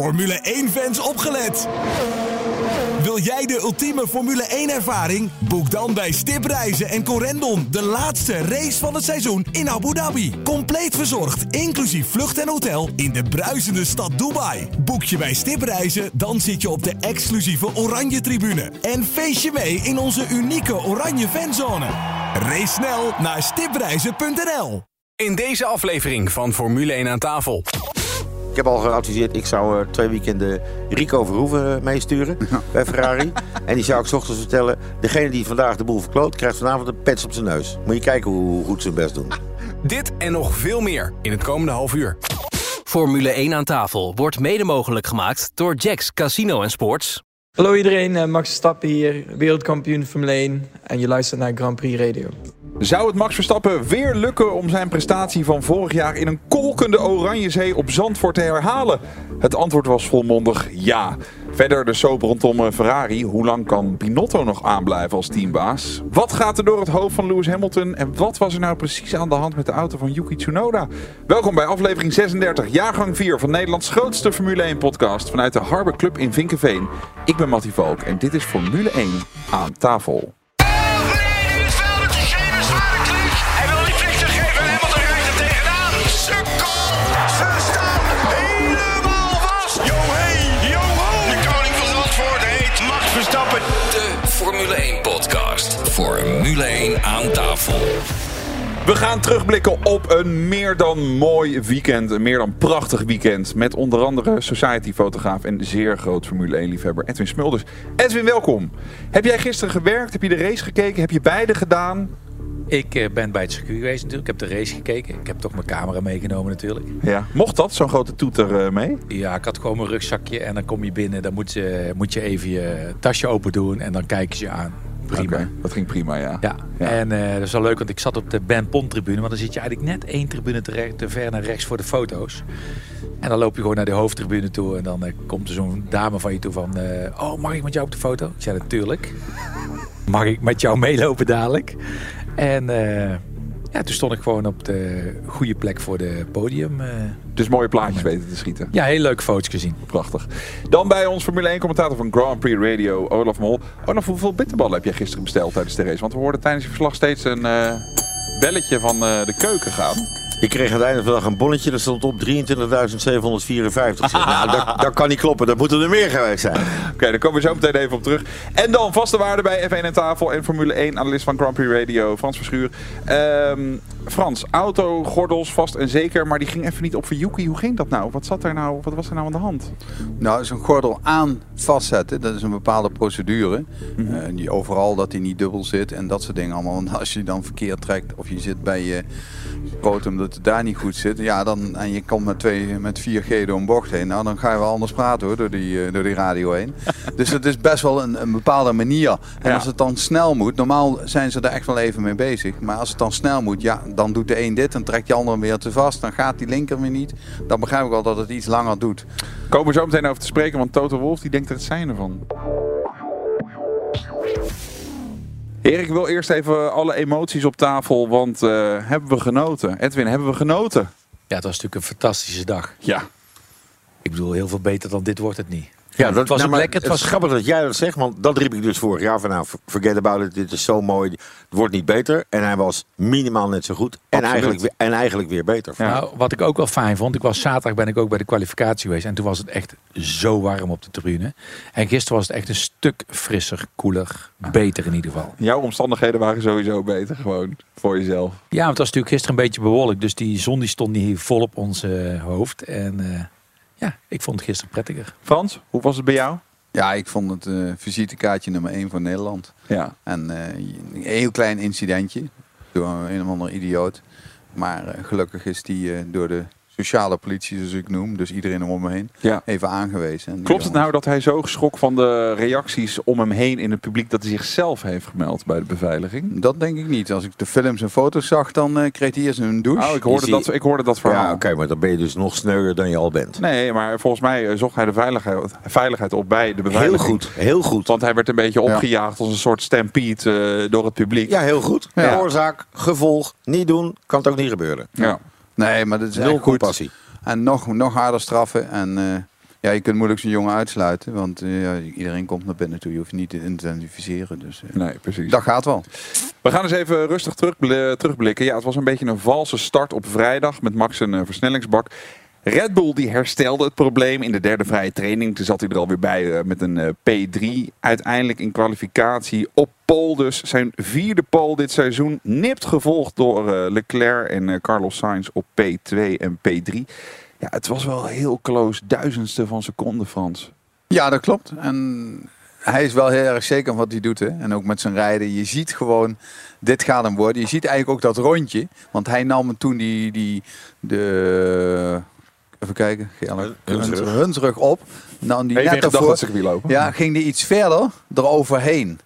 Formule 1-fans opgelet. Wil jij de ultieme Formule 1-ervaring? Boek dan bij Stip Reizen en Corendon de laatste race van het seizoen in Abu Dhabi. Compleet verzorgd, inclusief vlucht en hotel in de bruisende stad Dubai. Boek je bij Stip Reizen, dan zit je op de exclusieve Oranje Tribune. En feest je mee in onze unieke Oranje Fanzone. Race snel naar stipreizen.nl. In deze aflevering van Formule 1 aan tafel. Ik heb al geadviseerd, ik zou eh, twee weekenden Rico Verhoeven eh, meesturen bij Ferrari. en die zou ik 's ochtends vertellen, degene die vandaag de boel verkloot, krijgt vanavond een pets op zijn neus. Moet je kijken hoe goed ze hun best doen. Dit en nog veel meer in het komende half uur. Formule 1 aan tafel wordt mede mogelijk gemaakt door Jacks Casino en Sports. Hallo iedereen, eh, Max Verstappen hier, wereldkampioen Formule 1 en je luistert naar Grand Prix Radio. Zou het Max Verstappen weer lukken om zijn prestatie van vorig jaar in een kolkende oranje zee op Zandvoort te herhalen? Het antwoord was volmondig ja. Verder de soap rondom eh, Ferrari. Hoe lang kan Binotto nog aanblijven als teambaas? Wat gaat er door het hoofd van Lewis Hamilton? En wat was er nou precies aan de hand met de auto van Yuki Tsunoda? Welkom bij aflevering 36, jaargang 4 van Nederlands grootste Formule 1 podcast vanuit de Harbor Club in Vinkenveen. Ik ben Mattie Valk en dit is Formule 1 aan tafel. Formule 1 aan tafel. We gaan terugblikken op een meer dan mooi weekend. Een meer dan prachtig weekend. Met onder andere Society-fotograaf en zeer groot Formule 1-liefhebber Edwin Smulders. Edwin, welkom. Heb jij gisteren gewerkt? Heb je de race gekeken? Heb je beide gedaan? Ik eh, ben bij het circuit geweest natuurlijk. Ik heb de race gekeken. Ik heb toch mijn camera meegenomen natuurlijk. Ja. Mocht dat, zo'n grote toeter eh, mee? Ja, ik had gewoon mijn rugzakje en dan kom je binnen. Dan moet je, moet je even je tasje open doen en dan kijken ze je aan. Prima. Dat ging prima, ja. Ja. Ja. en eh, dat is wel leuk, want ik zat op de Ben Pont tribune. Want dan zit je eigenlijk net één tribune te, te ver naar rechts voor de foto's. En dan loop je gewoon naar de hoofdtribune toe. En dan eh, komt er zo'n dame van je toe van... eh, oh, mag ik met jou op de foto? Ik zei natuurlijk. Mag ik met jou meelopen dadelijk? En ja, toen stond ik gewoon op de goede plek voor de podium. eh. Dus mooie plaatjes weten te schieten. ja, heel leuke foto's gezien. Prachtig. Dan bij ons Formule 1 commentator van Grand Prix Radio, Olaf Mol. Olaf, hoeveel bitterballen heb jij gisteren besteld tijdens de race? Want we hoorden tijdens je verslag steeds een eh, belletje van eh, de keuken gaan. Ik kreeg aan het einde van de dag een bonnetje, dat stond op 23.754. Ik zeg, nou, dat, dat kan niet kloppen, dat moeten er meer geweest zijn. Oké, daar komen we zo meteen even op terug. En dan vaste waarde bij F1 en tafel en Formule 1 analist van Grand Prix Radio, Frans Verschuur. Ehm, Frans, auto, gordels, vast en zeker, maar die ging even niet op voor Yuki. Hoe ging dat nou? Wat, zat er nou? wat was er nou aan de hand? Nou, zo'n gordel aan vastzetten, dat is een bepaalde procedure. Mhm. Eh, die overal dat hij niet dubbel zit en dat soort dingen allemaal. Want als je dan verkeerd trekt of je zit bij je scrotum dat het daar niet goed zit, ja, dan, en je komt met, twee, met 4G door een bocht heen, nou, dan ga je wel anders praten hoor, door die, eh, door die radio heen. dus het is best wel een, een bepaalde manier. En Ja. als het dan snel moet, normaal zijn ze er echt wel even mee bezig, maar als het dan snel moet, ja, dan doet de een dit, dan trekt die ander hem weer te vast, dan gaat die linker weer niet. Dan begrijp ik wel dat het iets langer doet. Komen we zo meteen over te spreken, want Toto Wolf die denkt er het zijn ervan. Erik, ik wil eerst even alle emoties op tafel, want eh, hebben we genoten? Edwin, hebben we genoten? Ja, het was natuurlijk een fantastische dag. Ja. Ik bedoel, heel veel beter dan dit wordt het niet. Ja, het was nou, lekker. Het was grappig dat jij dat zegt, want dat riep ik dus vorig jaar van nou, forget about it, dit is zo mooi, het wordt niet beter. En hij was minimaal net zo goed en, Absoluut. eigenlijk, weer- en eigenlijk weer beter. Ja. Nou, wat ik ook wel fijn vond, ik was zaterdag ben ik ook bij de kwalificatie geweest en toen was het echt zo warm op de tribune. En gisteren was het echt een stuk frisser, koeler, beter in ieder geval. Jouw omstandigheden waren sowieso beter, gewoon voor jezelf. Ja, want het was natuurlijk gisteren een beetje bewolkt, dus die zon die stond niet vol op ons eh, hoofd. En eh, ja, ik vond het gisteren prettiger. Frans, hoe was het bij jou? Ja, ik vond het eh visitekaartje nummer 1 voor Nederland. Ja. En eh, een heel klein incidentje door een of andere idioot. Maar eh, gelukkig is die eh, door de sociale politie, zoals ik noem, dus iedereen om me heen, ja. even aangewezen. Klopt het nou dat hij zo geschrokken van de reacties om hem heen in het publiek dat hij zichzelf heeft gemeld bij de beveiliging? Dat denk ik niet. Als ik de films en foto's zag, dan eh, kreeg hij eerst een douche. Oh, ik hoorde, dat, ik hoorde dat verhaal. Ja, oké, maar dan ben je dus nog sneuier dan je al bent. Nee, maar volgens mij eh, zocht hij de veiligheid, veiligheid op bij de Heel beveiliging. goed, heel goed. Want hij werd een beetje opgejaagd als een soort stampede eh, door het publiek. Ja, heel goed. Ja. Oorzaak, gevolg, niet doen, kan het ook niet gebeuren. Ja. Nee, maar dat is echt goed. compassie. En nog, nog harder straffen. En eh, Ja, je kunt moeilijk zo'n jongen uitsluiten. Want eh, iedereen komt naar binnen toe. Je hoeft niet te identificeren. Dus eh, Nee, precies. dat gaat wel. We gaan eens even rustig terugbl- terugblikken. Ja, het was een beetje een valse start op vrijdag met Max een versnellingsbak. Red Bull die herstelde het probleem in de derde vrije training. Toen zat hij er alweer bij eh, met een eh, P3. Uiteindelijk in kwalificatie op pole dus. Zijn vierde pole dit seizoen. Nipt gevolgd door eh, Leclerc en Carlos Sainz op P2 en P3. Ja, het was wel heel close. Duizendste van seconde, Frans. Ja, dat klopt. En hij is wel heel erg zeker van wat hij doet. Hè? En ook met zijn rijden. Je ziet gewoon, dit gaat hem worden. Je ziet eigenlijk ook dat rondje. Want hij nam toen die, die de... Even kijken. Hunsrug. Hunsrug op. Nou, die Even net daarvoor, dat lopen. ja, ging die iets verder eroverheen.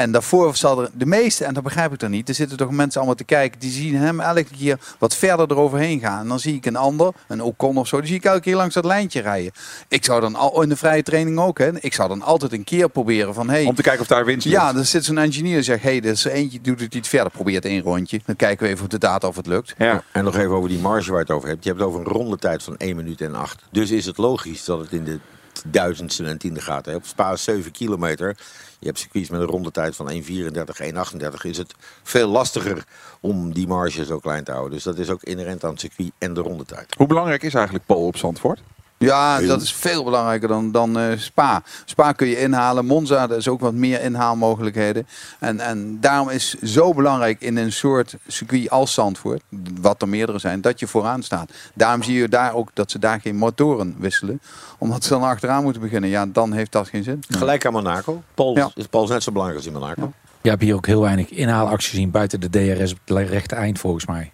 En daarvoor zal er de meeste, en dat begrijp ik dan niet, er zitten toch mensen allemaal te kijken, die zien hem elke keer wat verder eroverheen gaan. En dan zie ik een ander, een Ocon of zo, die zie ik elke keer langs dat lijntje rijden. Ik zou dan al in de vrije training ook, hè, ik zou dan altijd een keer proberen van, hey, Om te kijken of daar winst ligt. ja, er zit zo'n engineer die zegt, hé, hey, er is er eentje doet het iets verder, probeert één rondje. Dan kijken we even op de data of het lukt. Ja. En nog even over die marge waar je het over hebt. Je hebt het over een rondetijd van 1 minuut en 8. Dus is het logisch dat het in de duizendste en tiende gaat. Hè. Op Spa is 7 kilometer. Je hebt circuits met een rondetijd van 1,34, 1,38. Is het veel lastiger om die marge zo klein te houden. Dus dat is ook inherent aan het circuit en de rondetijd. Hoe belangrijk is eigenlijk pole op Zandvoort? Ja, dat is veel belangrijker dan, dan eh, Spa. Spa kun je inhalen. Monza, er is ook wat meer inhaalmogelijkheden. En, en daarom is zo belangrijk in een soort circuit als Zandvoort, wat er meerdere zijn, dat je vooraan staat. Daarom zie je daar ook dat ze daar geen motoren wisselen. Omdat ze dan achteraan moeten beginnen. Ja, dan heeft dat geen zin. Gelijk aan Monaco. Paul, Ja. is, Paul net zo belangrijk als in Monaco. Je hebt hier ook heel weinig inhaalacties gezien buiten de DRS op het rechte eind volgens mij.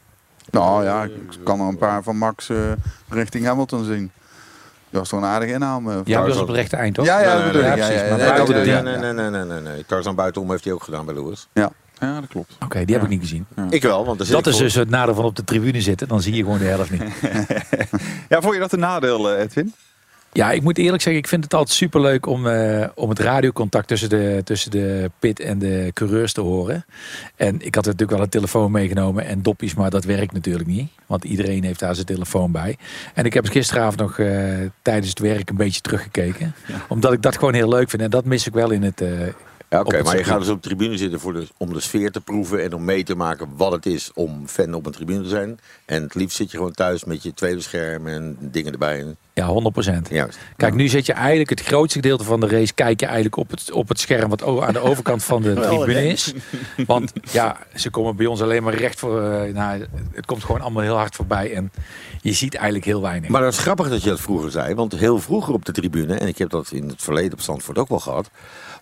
Nou ja, ik kan er een paar van Max eh, richting Hamilton zien. Dat was toch een aardige inhaal. eh, Ja, dat was op het rechte eind toch? Ja, ja, Nee, dat bedoel nee, ik. nee, Nee, nee, nee, nee, nee, nee, nee. Tarzan buitenom heeft hij ook gedaan bij Lewis. Ja. Ja, dat klopt. Oké, die heb ik niet gezien. Ik wel, want er zit Dat is dus het nadeel van op de tribune zitten. Dan zie je gewoon de helft niet. Ja, vond je dat een nadeel, eh, Edwin? Ja, ik moet eerlijk zeggen, ik vind het altijd superleuk om, eh, om het radiocontact tussen de, tussen de pit en de coureurs te horen. En ik had natuurlijk wel een telefoon meegenomen en doppies, maar dat werkt natuurlijk niet. Want iedereen heeft daar zijn telefoon bij. En ik heb gisteravond nog eh, tijdens het werk een beetje teruggekeken. Omdat ik dat gewoon heel leuk vind. En dat mis ik wel in het... eh, Ja, Oké, maar je gaat dus op de tribune zitten voor de, om de sfeer te proeven en om mee te maken wat het is om fan op een tribune te zijn. En het liefst zit je gewoon thuis met je tweede scherm en dingen erbij. Ja, 100%. juist. Kijk, nu zit je eigenlijk het grootste gedeelte van de race. Kijk je eigenlijk op het, op het scherm wat aan de overkant van de tribune is. Want ja, ze komen bij ons alleen maar recht voor. eh, nou, het komt gewoon allemaal heel hard voorbij. En je ziet eigenlijk heel weinig. Maar dat is grappig dat je dat vroeger zei, want heel vroeger op de tribune, en ik heb dat in het verleden op Zandvoort ook wel gehad,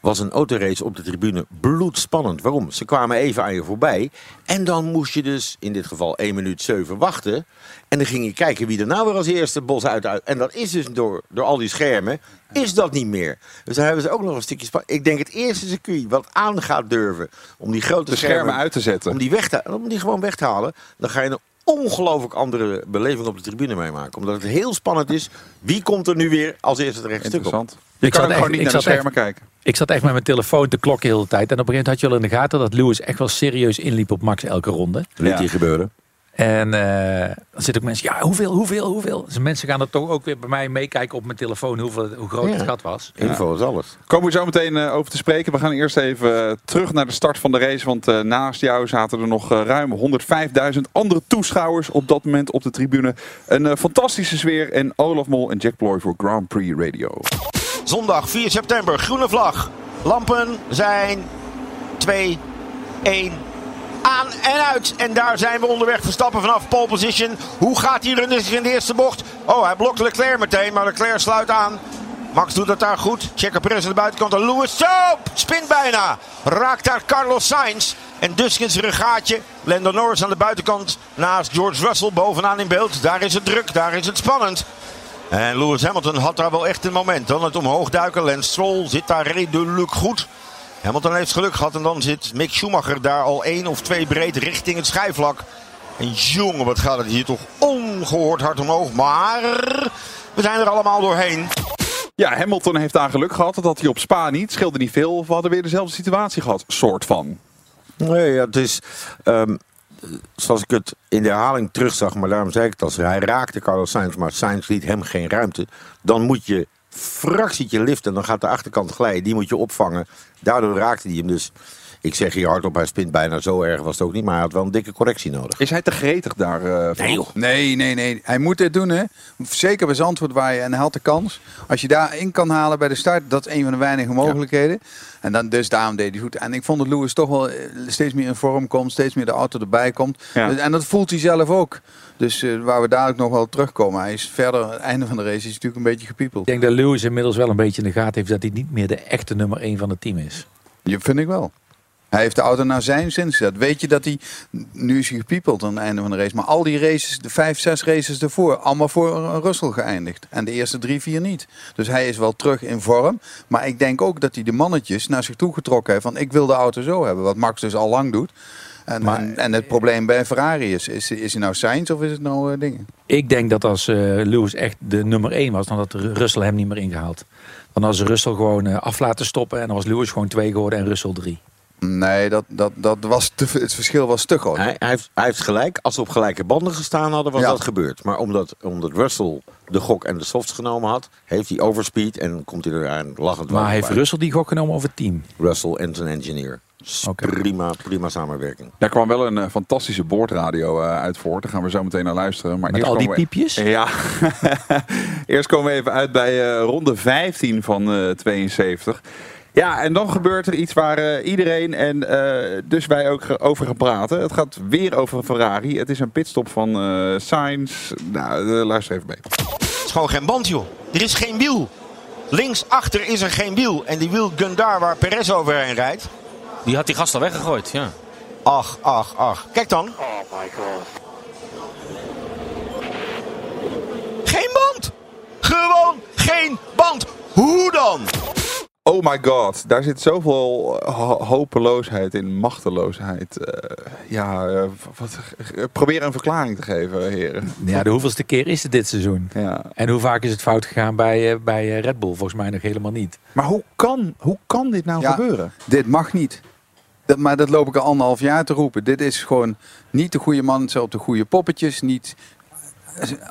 was een autorace op de tribune bloedspannend. Waarom? Ze kwamen even aan je voorbij en dan moest je dus in dit geval 1 minuut 7 wachten. En dan ging je kijken wie er nou weer als eerste bos uit uit. En dat is dus door, door al die schermen, is dat niet meer. Dus daar hebben ze ook nog een stukje spanning. Ik denk het eerste circuit wat aan gaat durven om die grote De schermen uit te zetten. om die, weg te, om die gewoon weg te halen, dan ga je een ongelooflijk andere beleving op de tribune meemaken. Omdat het heel spannend is. Wie komt er nu weer als eerste het rechte stuk op? Interessant. Je Ik kan zat echt- gewoon niet ik naar de zat echt- schermen kijken. Ik zat echt met mijn telefoon te klokken de hele tijd. En op een gegeven moment had je wel in de gaten dat Lewis echt wel serieus inliep op Max elke ronde. Liet Ja. die gebeuren. En eh, dan zitten ook mensen, ja, hoeveel, hoeveel, hoeveel? Dus mensen gaan er toch ook weer bij mij meekijken op mijn telefoon hoeveel, hoe groot Ja. het gat was. Info is alles. Komen we zo meteen eh, over te spreken. We gaan eerst even eh, terug naar de start van de race. Want eh, naast jou zaten er nog ruim 105.000 andere toeschouwers op dat moment op de tribune. Een eh, fantastische sfeer. En Olaf Mol en Jack Ploy voor Grand Prix Radio. Zondag 4 september, groene vlag. Lampen zijn 2, 1, aan en uit. En daar zijn we onderweg. Verstappen vanaf pole position. Hoe gaat die runner zich in de eerste bocht? Oh, hij blokt Leclerc meteen, maar Leclerc sluit aan. Max doet het daar goed. Checker Perez aan de buitenkant. En Lewis, zo, spint bijna. Raakt daar Carlos Sainz. En dus er een gaatje. Lando Norris aan de buitenkant. Naast George Russell bovenaan in beeld. Daar is het druk, daar is het spannend. En Lewis Hamilton had daar wel echt een moment. Dan het omhoog duiken. Lance Stroll zit daar redelijk goed. Hamilton heeft geluk gehad. En dan zit Mick Schumacher daar al één of twee breed richting het schijfvlak. En jongen, wat gaat het hier toch ongehoord hard omhoog. Maar we zijn er allemaal doorheen. Ja, Hamilton heeft daar geluk gehad. Dat had hij op Spa niet. Scheelde niet veel. Of we hadden weer dezelfde situatie gehad. Soort van. Nee, ja, het is. ehm, zoals ik het in de herhaling terugzag, maar daarom zei ik het als hij raakte Carlos Sainz, maar Sainz liet hem geen ruimte. Dan moet je fractietje liften, dan gaat de achterkant glijden, die moet je opvangen. Daardoor raakte hij hem dus. Ik zeg hier hardop, hij spint bijna zo erg was het ook niet, maar hij had wel een dikke correctie nodig. Is hij te gretig daar? eh? Nee, joh. Nee, nee, nee. Hij moet dit doen, hè. Zeker bij Zandvoort waar je, en hij had de kans. Als je daar in kan halen bij de start, dat is een van de weinige mogelijkheden. En dan, dus daarom deed hij goed. En ik vond dat Lewis toch wel eh, steeds meer in vorm komt, steeds meer de auto erbij komt. Ja. Dus- En dat voelt hij zelf ook. Dus eh, waar we dadelijk nog wel terugkomen. Hij is verder, het einde van de race is natuurlijk een beetje gepiepeld. Ik denk dat Lewis inmiddels wel een beetje in de gaten heeft dat hij niet meer de echte nummer 1 van het team is. Je vind ik wel. Hij heeft de auto naar zijn zin gezet. Weet je dat hij, nu is hij gepiepeld aan het einde van de race, maar al die races, de vijf, zes races ervoor, allemaal voor een Russell geëindigd. En de eerste drie, vier niet. Dus hij is wel terug in vorm. Maar ik denk ook dat hij de mannetjes naar zich toe getrokken heeft van ik wil de auto zo hebben. Wat Max dus al lang doet. En, Maar- en, en het probleem bij Ferrari is, is, is hij nou Sainz of is het nou eh, dingen? Ik denk dat als eh, Lewis echt de nummer 1 was, dan had Russell hem niet meer ingehaald. Dan had ze Russell gewoon eh, af laten stoppen en dan was Lewis gewoon 2 geworden en Russell 3. Nee, dat, dat, dat was te, het verschil was te groot. Hij, hij, heeft, hij heeft gelijk. Als ze op gelijke banden gestaan hadden, was Ja. dat gebeurd. Maar omdat, omdat Russell de gok en de softs genomen had, heeft hij overspeed en komt hij er aan lachend Maar heeft bij. Russell die gok genomen over het team? Russell en zijn engineer. Prima, prima samenwerking. Daar kwam wel een eh, fantastische boordradio eh, uit voort. Daar gaan we zo meteen naar luisteren. Maar Met eerst al die we- piepjes? Ja. eerst komen we even uit bij eh, ronde 15 van eh 72. Ja, en dan gebeurt er iets waar eh, iedereen en eh, dus wij ook over gaan praten. Het gaat weer over een Ferrari. Het is een pitstop van eh Sainz. Nou, luister even mee. Het is gewoon geen band, joh. Er is geen wiel. Links achter is er geen wiel. En die wiel Gundar waar Perez overheen rijdt. Die had die gast al weggegooid, ja. Ach, ach, ach. Kijk dan. Geen band. Gewoon geen band. Hoe dan? Oh my god, daar zit zoveel eh, ho- hopeloosheid in, machteloosheid. Eh, ja, eh, wat, probeer een verklaring te geven, heren. Ja, de hoeveelste keer is het dit seizoen? Ja. En hoe vaak is het fout gegaan bij, bij Red Bull? Volgens mij nog helemaal niet. Maar hoe kan, hoe kan dit nou Ja. gebeuren? Dit mag niet. Dat, maar dat loop ik al anderhalf jaar te roepen. Dit is gewoon niet de goede man op de goede poppetjes. Niet,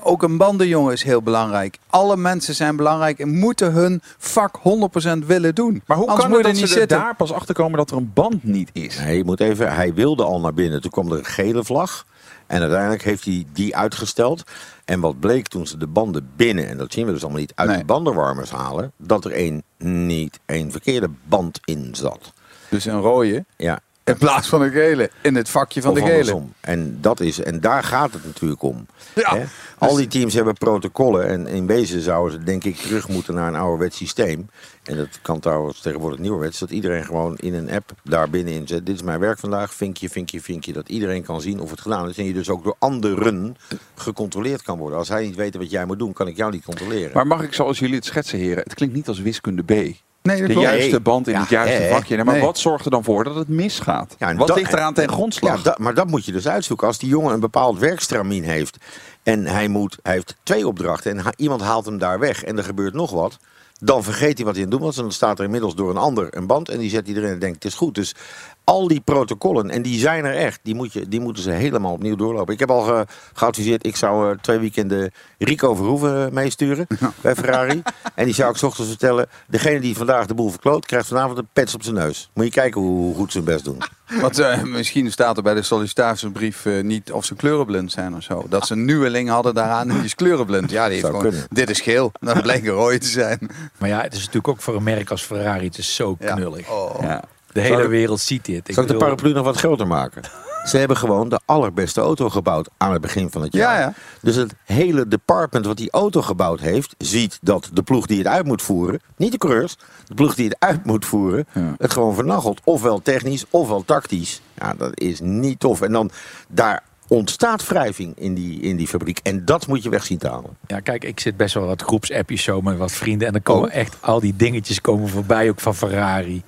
ook een bandenjongen is heel belangrijk. Alle mensen zijn belangrijk en moeten hun vak 100% willen doen. Maar hoe Anders kan het dat ze niet zitten. daar pas achter komen dat er een band niet is? Nee, je moet even, hij wilde al naar binnen. Toen kwam er een gele vlag. En uiteindelijk heeft hij die uitgesteld. En wat bleek toen ze de banden binnen, en dat zien we dus allemaal niet, uit Nee. de bandenwarmers halen, dat er één niet één verkeerde band in zat. Dus een rode Ja, in plaats van een gele. In het vakje van of de gele. andersom. En, dat is, en daar gaat het natuurlijk om. Ja. Al die teams hebben protocollen. En in wezen zouden ze denk ik terug moeten naar een ouderwets systeem. En dat kan trouwens tegenwoordig nieuwerwets. Dat iedereen gewoon in een app daar binnenin zet. Dit is mijn werk vandaag. Vinkje, vinkje, vinkje. Dat iedereen kan zien of het gedaan is. En je dus ook door anderen gecontroleerd kan worden. Als hij niet weet wat jij moet doen, kan ik jou niet controleren. Maar mag ik zoals jullie het schetsen, heren? Het klinkt niet als wiskunde B. Nee, dat De klopt. juiste band in Ja, het juiste vakje. Nee, maar nee. wat zorgt er dan voor dat het misgaat? Ja, wat dat- ligt eraan ten grondslag? Ja, dat, maar dat moet je dus uitzoeken. Als die jongen een bepaald werkstramien heeft en hij, moet, hij heeft twee opdrachten en ha- iemand haalt hem daar weg en er gebeurt nog wat, dan vergeet hij wat hij aan het doen was. En dan staat er inmiddels door een ander een band en die zet hij erin en denkt het is goed. Dus al die protocollen, en die zijn er echt, die, moet je, die moeten ze helemaal opnieuw doorlopen. Ik heb al ge- geadviseerd, ik zou eh, twee weekenden Rico Verhoeven eh, meesturen bij Ferrari. En die zou ik 's ochtends vertellen, degene die vandaag de boel verkloot, krijgt vanavond een pets op zijn neus. Moet je kijken hoe goed ze hun best doen. Want eh, misschien staat er bij de sollicitatiebrief niet of ze kleurenblind zijn of zo. Dat ze een nieuweling hadden daaraan en die is kleurenblind. Ja, die heeft gewoon, kunnen. dit is geel. Dan bleek een rooi te zijn. Maar ja, het is natuurlijk ook voor een merk als Ferrari. Het is zo Ja. knullig. Oh. Ja. De Zal hele ik- wereld ziet dit. Ik Zal ik de paraplu nog wat groter maken? Ze hebben gewoon de allerbeste auto gebouwd aan het begin van het jaar. Ja, ja. Dus het hele department wat die auto gebouwd heeft, ziet dat de ploeg die het uit moet voeren, niet de coureurs, de ploeg die het uit moet voeren, Ja. het gewoon vernachelt. Ofwel technisch, ofwel tactisch. Ja, dat is niet tof. En dan daar ontstaat wrijving in die, in die fabriek. En dat moet je weg zien te halen. Ja, kijk, ik zit best wel wat groepsappjes zo met wat vrienden. En dan komen Oh. echt al die dingetjes komen voorbij, ook van Ferrari.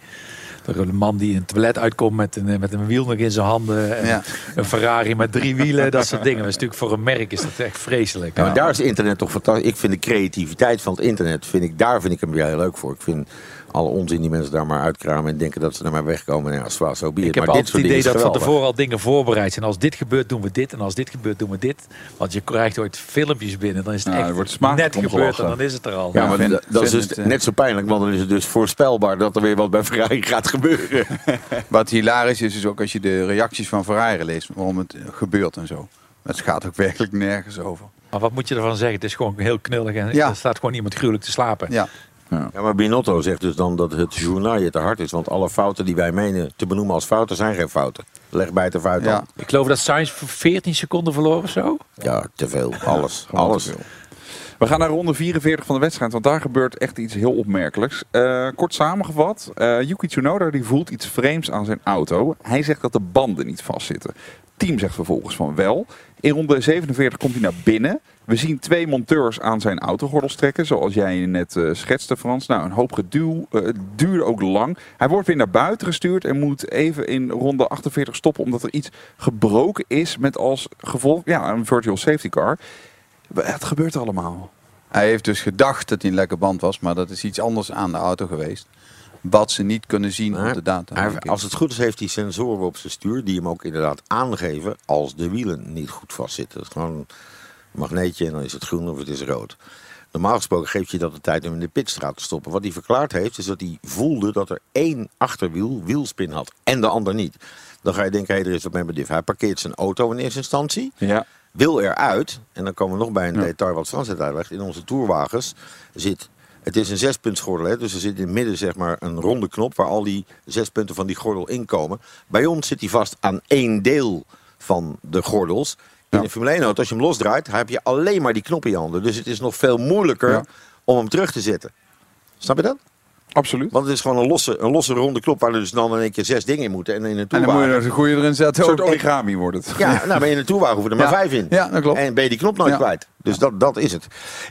Er een man die in het toilet uitkomt met een, met een wiel nog in zijn handen. En Ja. Een Ferrari met drie wielen, dat soort dingen. Dat is natuurlijk voor een merk is dat echt vreselijk. Ja, maar daar is internet toch fantastisch. Ik vind de creativiteit van het internet, vind ik, daar vind ik hem weer heel leuk voor. Ik vind alle onzin die mensen daar maar uitkramen en denken dat ze er maar wegkomen. Ja, zwaar, zo be it. Ik heb maar altijd dit het idee dat van tevoren al dingen voorbereid zijn. Als dit gebeurt, doen we dit. En als dit gebeurt, doen we dit. Want je krijgt ooit filmpjes binnen. Dan is het Ja, echt wordt net gebeurd en dan is het er al. Ja, maar vind- dat- dat is dus het, eh, net zo pijnlijk, want dan is het dus voorspelbaar dat er weer wat bij Ferrari gaat gebeuren. Wat hilarisch is, is ook als je de reacties van Ferrari leest, waarom het gebeurt en zo. Het gaat ook werkelijk nergens over. Maar wat moet je ervan zeggen? Het is gewoon heel knullig en Ja. er staat gewoon iemand gruwelijk te slapen. Ja. Ja, maar Binotto zegt dus dan dat het journaal je te hard is. Want alle fouten die wij menen te benoemen als fouten zijn geen fouten. Leg bij het fout Ja. aan. Ik geloof dat Sainz voor 14 seconden verloren of zo. Ja, te veel. Alles. Alles. te veel. We gaan naar ronde 44 van de wedstrijd, want daar gebeurt echt iets heel opmerkelijks. Eh, kort samengevat, eh Yuki Tsunoda die voelt iets vreemds aan zijn auto. Hij zegt dat de banden niet vastzitten. Team zegt vervolgens van wel. In ronde 47 komt hij naar binnen. We zien twee monteurs aan zijn autogordels trekken, zoals jij net eh, schetste Frans. Nou, een hoop geduw, het duurde ook lang. Hij wordt weer naar buiten gestuurd en moet even in ronde 48 stoppen, omdat er iets gebroken is met als gevolg ja, een virtual safety car. Het gebeurt allemaal. Hij heeft dus gedacht dat hij een lekke band was, maar dat is iets anders aan de auto geweest. Wat ze niet kunnen zien Maar op de data. hij- als het goed is, heeft hij sensoren op zijn stuur die hem ook inderdaad aangeven als de wielen niet goed vastzitten. Dat is gewoon een magneetje en dan is het groen of het is rood. Normaal gesproken geeft je dat de tijd om in de pitstraat te stoppen. Wat hij verklaard heeft, is dat hij voelde dat er één achterwiel wielspin had en de ander niet. Dan ga je denken, hé, er is wat met mijn diff. Hij parkeert zijn auto in eerste instantie, Ja. Wil eruit. En dan komen we nog bij een detail wat Frans net uitlegt. In onze tourwagens zit, het is een zespuntsgordel. Hè? Dus er zit in het midden zeg maar een ronde knop waar al die zes punten van die gordel in komen. Bij ons zit hij vast aan één deel van de gordels. In een Formule 1 auto, als je hem losdraait, heb je alleen maar die knop in je handen. Dus het is nog veel moeilijker om hem terug te zetten. Snap je dat? Absoluut. Want het is gewoon een losse, een losse ronde knop waar er dus dan in één keer zes dingen in moeten. En in een en dan moet je er een goede erin zetten. Een soort origami wordt het. Ja, nou, maar in een toerwagen hoeven er maar Ja. vijf in. Ja, dat klopt. En ben je die knop nooit Ja. kwijt. Dus dat, dat is het.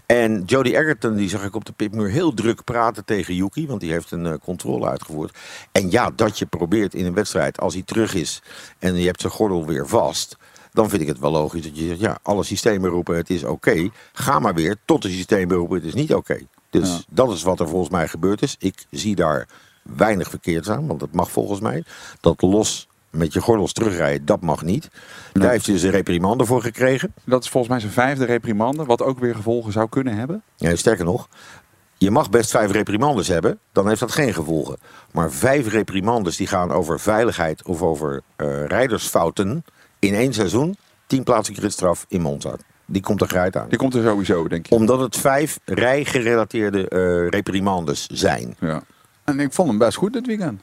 En Jody Egerton, die zag ik op de pitmuur heel druk praten tegen Yuki. Want die heeft een eh, controle uitgevoerd. En ja, dat je probeert in een wedstrijd, als hij terug is en je hebt zijn gordel weer vast. Dan vind ik het wel logisch dat je zegt, ja, alle systemen roepen het is oké. Ga maar weer tot de systemen roepen het is niet oké. Dus Ja. dat is wat er volgens mij gebeurd is. Ik zie daar weinig verkeerd aan, want dat mag volgens mij. Dat los met je gordels terugrijden, dat mag niet. Daar heeft hij dus een reprimande voor gekregen. Dat is volgens mij zijn vijfde reprimande, wat ook weer gevolgen zou kunnen hebben. Ja, sterker nog, je mag best vijf reprimandes hebben, dan heeft dat geen gevolgen. Maar vijf reprimandes die gaan over veiligheid of over eh, rijdersfouten in één seizoen, tien plaatsen gridstraf in Monza. Die komt er grijt aan. Die komt er sowieso, denk je. Omdat het vijf rijgerelateerde eh reprimandes zijn. Ja. En ik vond hem best goed dit weekend.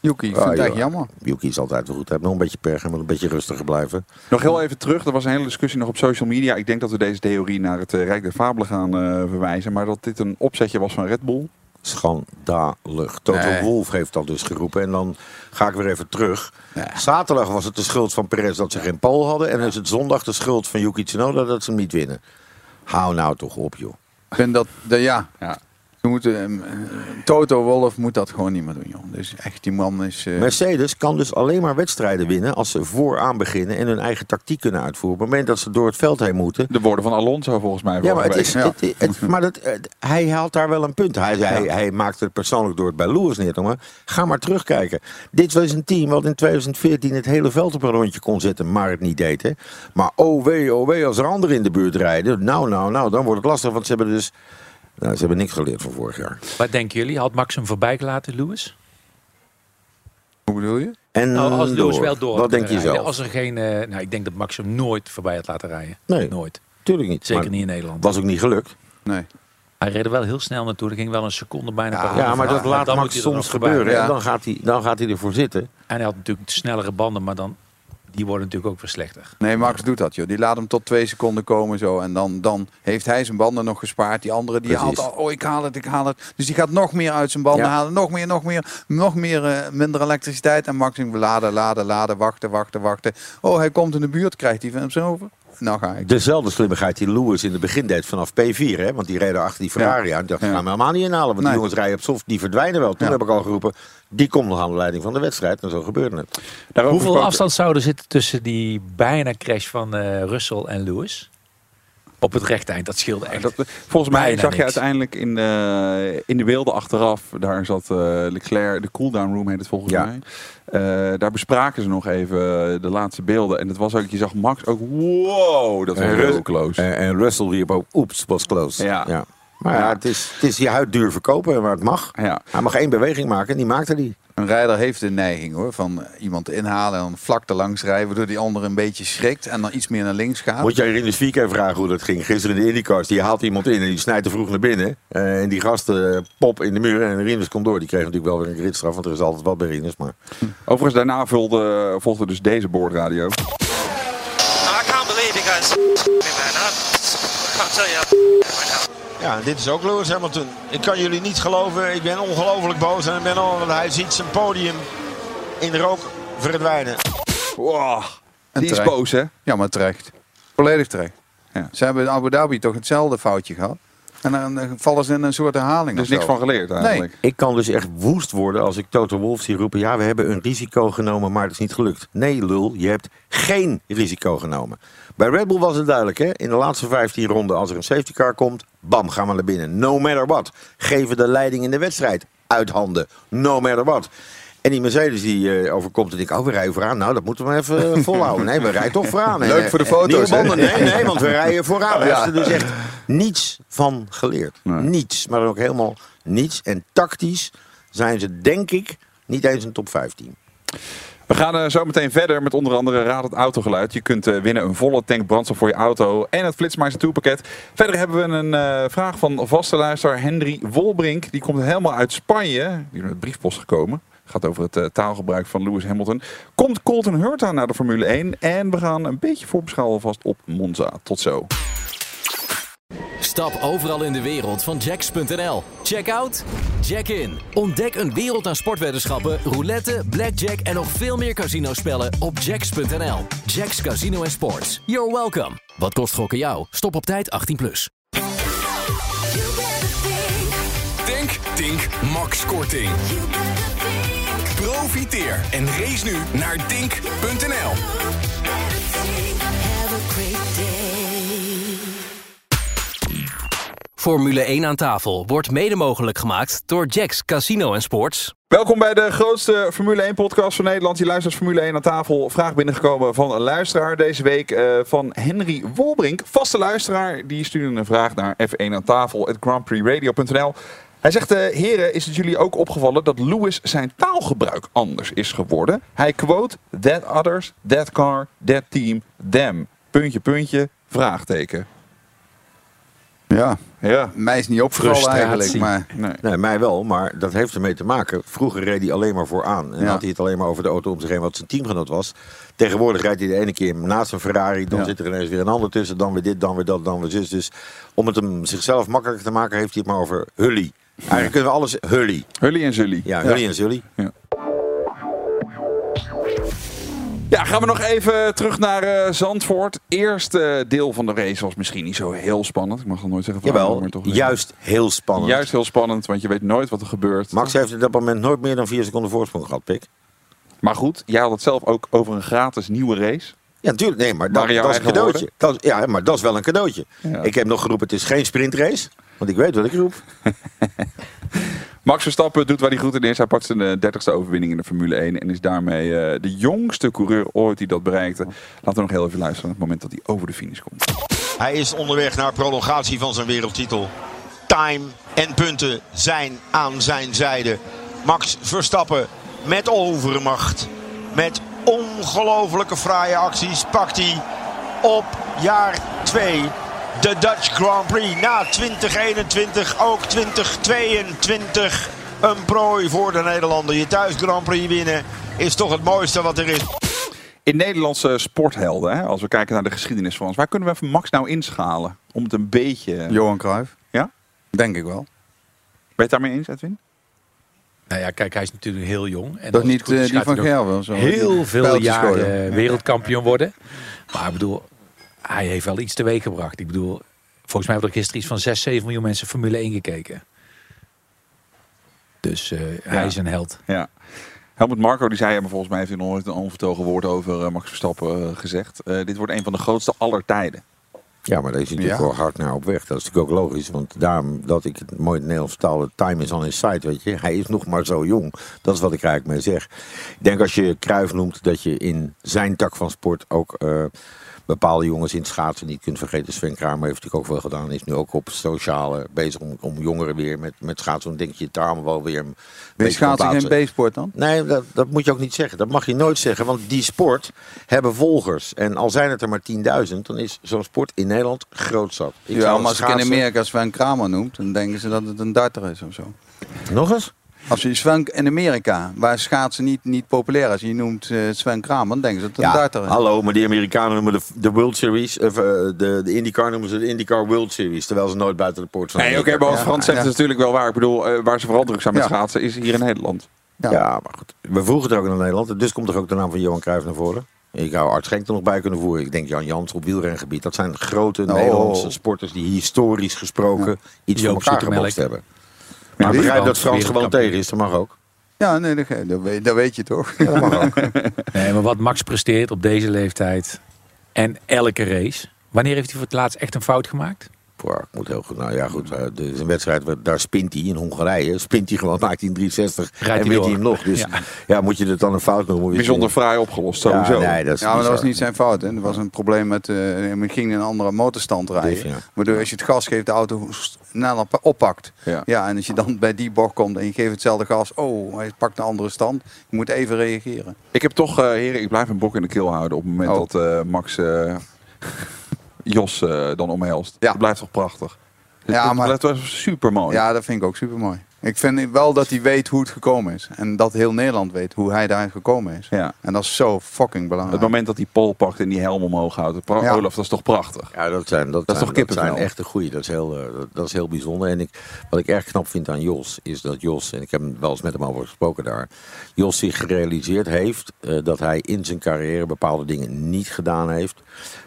Yuki, ik vind Ah, het echt jammer. Yuki is altijd wel goed. Hij heeft nog een beetje pech. Hij moet een beetje rustiger blijven. Nog heel even terug, er was een hele discussie nog op social media. Ik denk dat we deze theorie naar het eh, Rijk der Fabelen gaan eh, verwijzen. Maar dat dit een opzetje was van Red Bull. Schandalig. Toto Nee. Wolf heeft dat dus geroepen. En dan ga ik weer even terug. Zaterdag was het de schuld van Perez dat ze geen pol hadden. En is het zondag de schuld van Yuki Tsunoda dat ze hem niet winnen. Hou nou toch op, joh. Ik vind dat, de, ja, Ja. We moeten, ehm, eh, Toto Wolf moet dat gewoon niet meer doen, joh. Dus echt, die man is... eh, Mercedes kan dus alleen maar wedstrijden winnen als ze vooraan beginnen en hun eigen tactiek kunnen uitvoeren. Op het moment dat ze door het veld heen moeten. De woorden van Alonso volgens mij. Ja, maar, het is, het, het- maar dat, het- hij haalt daar wel een punt. Hij, hij, hij maakte het persoonlijk door het bij Lewis neer te maken. Ga maar terugkijken. Dit was een team wat in 2014 het hele veld op een rondje kon zetten, maar het niet deed. Hè. Maar oh wee, oh wee, als er anderen in de buurt rijden. Nou, nou, nou, dan wordt het lastig. Want ze hebben dus nou, ze hebben niks geleerd van vorig jaar. Wat denken jullie? Had Max hem voorbij gelaten, Lewis? Hoe bedoel je? En Nou, als Lewis door. wel door Wat denk je zelf? Als er geen, eh, nou, ik denk dat Max hem nooit voorbij had laten rijden. Nee. Nooit. Tuurlijk niet. Zeker Maar niet in Nederland. Was ook niet gelukt. Nee. Hij reed er wel heel snel naartoe. Er ging wel een seconde bijna per Ja, ronde maar dat laat Max soms gebeuren. Ja. En dan gaat, hij, dan gaat hij ervoor zitten. En hij had natuurlijk snellere banden, maar dan, die worden natuurlijk ook weer slechter. Nee, Max doet dat, joh. Die laat hem tot twee seconden komen zo. En dan, dan heeft hij zijn banden nog gespaard. Die andere die Precies. haalt al, oh ik haal het, ik haal het. Dus die gaat nog meer uit zijn banden Ja. halen. Nog meer, nog meer, nog meer, eh, minder elektriciteit. En Max denkt, laden, laden, laden, wachten, wachten, wachten. Oh, hij komt in de buurt, krijgt hij van hem zo over. Nou ga ik. Dezelfde slimmigheid die Lewis in het begin deed vanaf P4. Hè? Want die reden achter die Ferrari aan. Dat gaan we helemaal niet inhalen. Want Nee. die jongens rijden op soft, die verdwijnen wel. Toen Ja. heb ik al geroepen, die komt nog aan de leiding van de wedstrijd. En zo gebeurde het. Daarover Hoeveel gesproken- afstand zou er zitten tussen die bijna crash van eh, Russell en Lewis? Op het rechte eind, dat scheelde echt. Dat, volgens mij zag je uiteindelijk in de, in de beelden achteraf, daar zat eh, Leclerc, de cooldown room heet het volgens Ja. mij. Eh, daar bespraken ze nog even de laatste beelden. En het was ook, je zag Max ook, wow, dat was En heel Rus- close. En, en Russell riep ook, oeps, was close. Ja. Maar ja, het, is, het is je huid duur verkopen, maar het mag. Ja. Hij mag één beweging maken en die maakte die. Een rijder heeft de neiging hoor, van iemand inhalen en dan vlak te langs rijden, waardoor die ander een beetje schrikt en dan iets meer naar links gaat. Moet jij Rinus Vieke vragen hoe dat ging. Gisteren in de IndyCars, die haalt iemand in en die snijdt te vroeg naar binnen. Eh, en die gasten eh, pop in de muur en Rinus komt door. Die kreeg natuurlijk wel weer een gridstraf, want er is altijd wat bij Rinus. Maar Overigens, daarna vulde, volgde dus deze boordradio. I can't believe you guys man. I can't tell you. Ja, dit is ook Lewis Hamilton. Ik kan jullie niet geloven. Ik ben ongelooflijk boos. En ik ben al, want hij ziet zijn podium in de rook verdwijnen. Wow, En die is boos hè? Ja, maar terecht. Volledig terecht. Ja. Ze hebben in Abu Dhabi toch hetzelfde foutje gehad. En dan vallen ze in een soort herhaling. Dus niks van geleerd eigenlijk. ik kan dus echt woest worden als ik Toto Wolff zie roepen... ja, we hebben een risico genomen, maar het is niet gelukt. Nee, lul, je hebt geen risico genomen. Bij Red Bull was het duidelijk, hè? In de laatste 15 ronden, als er een safety car komt... bam, gaan we naar binnen. No matter what. Geven de leiding in de wedstrijd uit handen. No matter what. En die Mercedes die eh, overkomt en ik, oh, we rijden vooraan. Nou, dat moeten we even eh, volhouden. Nee, we rijden toch vooraan. Leuk voor de eh, foto's, banden. Nee, nee, want we rijden vooraan. Ja. ze dus echt niets van geleerd. Nee. Niets, maar ook helemaal niets. En tactisch zijn ze, denk ik, niet eens een top 15. We gaan zo meteen verder met onder andere Raad het Autogeluid. Je kunt winnen een volle tank brandstof voor je auto en het Flitsmeister 2 pakket. Verder hebben we een vraag van vaste luisteraar Henry Wolbrink. Die komt helemaal uit Spanje. Die is met briefpost gekomen. Gaat over het eh, taalgebruik van Lewis Hamilton. Komt Colton Hurta naar de Formule 1? En we gaan een beetje voorbeschouwen alvast op Monza. Tot zo. Stap overal in de wereld van Jacks.nl. Check out, check in. Ontdek een wereld aan sportweddenschappen, roulette, blackjack en nog veel meer casinospellen op Jacks.nl. Jacks Casino en Sports. You're welcome. Wat kost gokken jou? Stop op tijd 18+. Plus. Denk, Max Korting. Profiteer en race nu naar dink.nl. Formule 1 aan tafel wordt mede mogelijk gemaakt door Jacks Casino en Sports. Welkom bij de grootste Formule 1 podcast van Nederland. Je luistert Formule 1 aan tafel. Vraag binnengekomen van een luisteraar deze week eh, van Henry Wolbrink. Vaste luisteraar, die stuurde een vraag naar F1 aan tafel, at grandprixradio.nl. Hij zegt, eh, heren, is het jullie ook opgevallen dat Lewis zijn taalgebruik anders is geworden? Hij quote, that others, that car, that team, them. Puntje, puntje, vraagteken. Ja, Ja. mij is niet opgevallen eigenlijk. Maar Nee. Nee, mij wel, maar dat heeft ermee te maken. Vroeger reed hij alleen maar vooraan. En Ja. had hij het alleen maar over de auto om zich heen wat zijn teamgenoot was. Tegenwoordig rijdt hij de ene keer naast een Ferrari. Dan Ja. zit er ineens weer een ander tussen. Dan weer dit, dan weer dat, dan weer zus. Dus om het hem zichzelf makkelijker te maken, heeft hij het maar over Hully. Eigenlijk kunnen we alles Hully. Hully en Zully. Ja, Hully en Zully. Ja, gaan we nog even terug naar eh, Zandvoort. Eerste deel van de race was misschien niet zo heel spannend. Ik mag nog nooit zeggen van Jawel, maar toch juist heel spannend. Juist heel spannend, want je weet nooit wat er gebeurt. Max heeft op dat moment nooit meer dan vier seconden voorsprong gehad, Pik. Maar goed, jij had het zelf ook over een gratis nieuwe race. Ja, natuurlijk. Nee, maar dat, dat is een cadeautje. Dat, ja, maar dat is wel een cadeautje. Ja. Ik heb nog geroepen, het is geen sprintrace. Want ik weet wat ik roep. Max Verstappen doet waar hij goed in is. Hij pakt zijn eh, dertigste overwinning in de Formule 1. En is daarmee eh, de jongste coureur ooit die dat bereikte. Laten we nog heel even luisteren naar het moment dat hij over de finish komt. Hij is onderweg naar prolongatie van zijn wereldtitel. Time en punten zijn aan zijn zijde. Max Verstappen met overmacht. Met ongelofelijke fraaie acties pakt hij op jaar 2 de Dutch Grand Prix. Na 2021 ook 2022 een prooi voor de Nederlander. Je thuis Grand Prix winnen is toch het mooiste wat er is. In Nederlandse sporthelden, hè, als we kijken naar de geschiedenis van ons. Waar kunnen we even Max nou inschalen? Om het een beetje... Johan Cruijff, Ja? denk ik wel. Ben je het daarmee eens, Edwin? Nou ja, kijk, hij is natuurlijk heel jong. En Dat niet goed is, eh, die van Gerwen. Zo. Heel veel jaren eh, wereldkampioen worden. Maar ik bedoel, hij heeft wel iets teweeg gebracht. Ik bedoel, volgens mij hebben er gisteren iets van 6, 7 miljoen mensen Formule 1 gekeken. Dus eh, hij Ja. is een held. Ja. Helmut Marco die zei, maar volgens mij heeft hij nog nooit een onvertogen woord over eh, Max Verstappen eh, gezegd. Eh, dit wordt een van de grootste aller tijden. Ja, maar daar is hij natuurlijk Ja. wel hard naar op weg. Dat is natuurlijk ook logisch. Want daarom dat ik het mooi Nederlands vertaalde, time is on his side, weet je. Hij is nog maar zo jong. Dat is wat ik eigenlijk mee zeg. Ik denk als je Kruif noemt, dat je in zijn tak van sport ook eh, bepaalde jongens in het schaatsen niet kunt vergeten. Sven Kramer heeft natuurlijk ook wel gedaan. Is nu ook op sociale bezig om, om jongeren weer met, met schaatsen. Dan denk je het daar allemaal wel weer een kan schaatsen geen. B-sport dan? Nee, dat, dat moet je ook niet zeggen. Dat mag je nooit zeggen. Want die sport hebben volgers. En al zijn het er maar 10.000, dan is zo'n sport in Nederland grootzat. Ik ja, maar als ik in Amerika Sven Kramer noemt, dan denken ze dat het een darter is of zo. Nog eens? Als je Sven in Amerika, waar schaatsen niet, niet populair is, je noemt eh, Sven Kramer, dan denken ze dat het een Ja, darter is. hallo, maar die Amerikanen noemen de, de World Series, of, eh, de, de IndyCar noemen ze de IndyCar World Series, terwijl ze nooit buiten de poort van Nee, oké, Amerika maar komen. Frans zegt is natuurlijk wel waar. Ik bedoel, eh, waar ze vooral druk zijn met Ja. schaatsen is hier in Nederland. Ja. maar goed. We vroegen het ook naar Nederland, dus komt er ook de naam van Johan Cruijff naar voren. Ik zou Art Schenk er nog bij kunnen voeren. Ik denk Jan Jans op wielrengebied. Dat zijn grote Oh. Nederlandse sporters die historisch gesproken iets Joop voor elkaar hebben. Maar ik begrijp dat Frans gewoon tegen is, dat mag ook. Ja, nee, dat, dat, weet, dat weet je toch? dat mag ook. Nee, maar wat Max presteert op deze leeftijd en elke race. Wanneer heeft hij voor het laatst echt een fout gemaakt? Ik moet heel goed. Nou ja, goed. eh, Er is een wedstrijd, waar- daar spint hij in Hongarije. Spint hij gewoon, maakt hij een 360 Rijdt en hij door. hij hem nog. Dus Ja. ja. moet je het dan een fout noemen? Bijzonder fraai opgelost, sowieso. Ja, nee, dat is Ja, maar dat was niet zijn fout. Hè. Er was een probleem met, eh hij ging in een andere motorstand rijden. Dus, ja. Waardoor als je het gas geeft, de auto sneller pa- oppakt. Ja. Ja. en als je dan bij die bocht komt en je geeft hetzelfde gas, oh, hij pakt een andere stand. Je moet even reageren. Ik heb toch, eh, heren, ik blijf een bok in de keel houden op het moment Oh. dat eh, Max eh, Jos eh, dan omhelst. Ja. Dat blijft toch prachtig. Ja, dat maar- blijft wel super mooi. Ja, dat vind ik ook super mooi. Ik vind wel dat hij weet hoe het gekomen is. En dat heel Nederland weet hoe hij daar gekomen is. Ja. En dat is zo fucking Het belangrijk. moment dat hij Pol pakt en die helm omhoog houdt. Het pra- Ja. Olaf, dat is toch prachtig? Ja, dat zijn, dat Dat is zijn, toch kippenvel? Dat zijn echt een goeie. Dat is, heel, eh, dat, dat is heel bijzonder. En ik, wat ik erg knap vind aan Jos, is dat Jos, en ik heb wel eens met hem over gesproken daar, Jos zich gerealiseerd heeft eh, dat hij in zijn carrière bepaalde dingen niet gedaan heeft.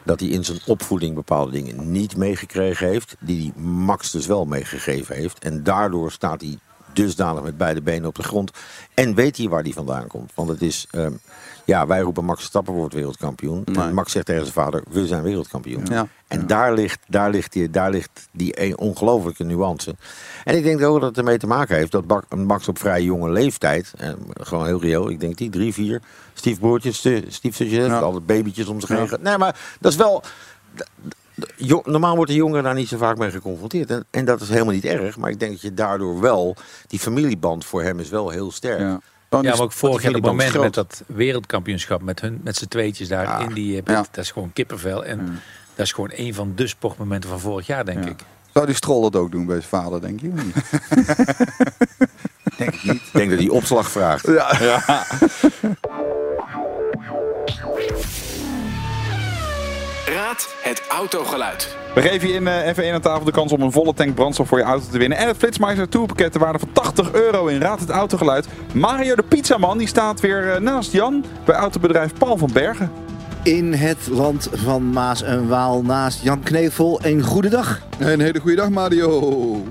Dat hij in zijn opvoeding bepaalde dingen niet meegekregen heeft, die hij Max dus wel meegegeven heeft. En daardoor staat hij dusdanig met beide benen op de grond. En weet hij waar hij vandaan komt. Want het is, ehm, ja, wij roepen Max Verstappen wordt wereldkampioen. Nee. En Max zegt tegen zijn vader, we zijn wereldkampioen. Ja. En daar ligt, daar, ligt die, daar ligt die ongelofelijke nuance. En ik denk ook dat het ermee te maken heeft dat Max op vrij jonge leeftijd, gewoon heel reëel, ik denk die drie, vier stiefbroertjes, stiefzusjes, Ja. altijd babytjes om zich heen. Ja. Nee, maar dat is wel. Normaal wordt de jongere daar niet zo vaak mee geconfronteerd. En, en dat is helemaal niet erg. Maar ik denk dat je daardoor wel. Die familieband voor hem is wel heel sterk. Ja. Dan Ja, maar ook vorig jaar het moment met dat wereldkampioenschap met hun, met z'n tweetjes daar Ja. in die, eh, Ja. dat is gewoon kippenvel. En dat is gewoon een van de sportmomenten van vorig jaar, denk Ja. ik. Zou die Stroll dat ook doen bij zijn vader, denk je? niet? Denk ik niet. Ik denk dat hij opslag vraagt. Raad het autogeluid. We geven je in eh, F1 aan tafel de kans om een volle tank brandstof voor je auto te winnen. En het Flitsmeister Tourpakket ter waarde van 80 euro in Raad het Autogeluid. Mario de Pizzaman die staat weer eh, naast Jan bij autobedrijf Paul van Bergen. In het land van Maas en Waal naast Jan Knevel. Een goede dag. Een hele goede dag, Mario.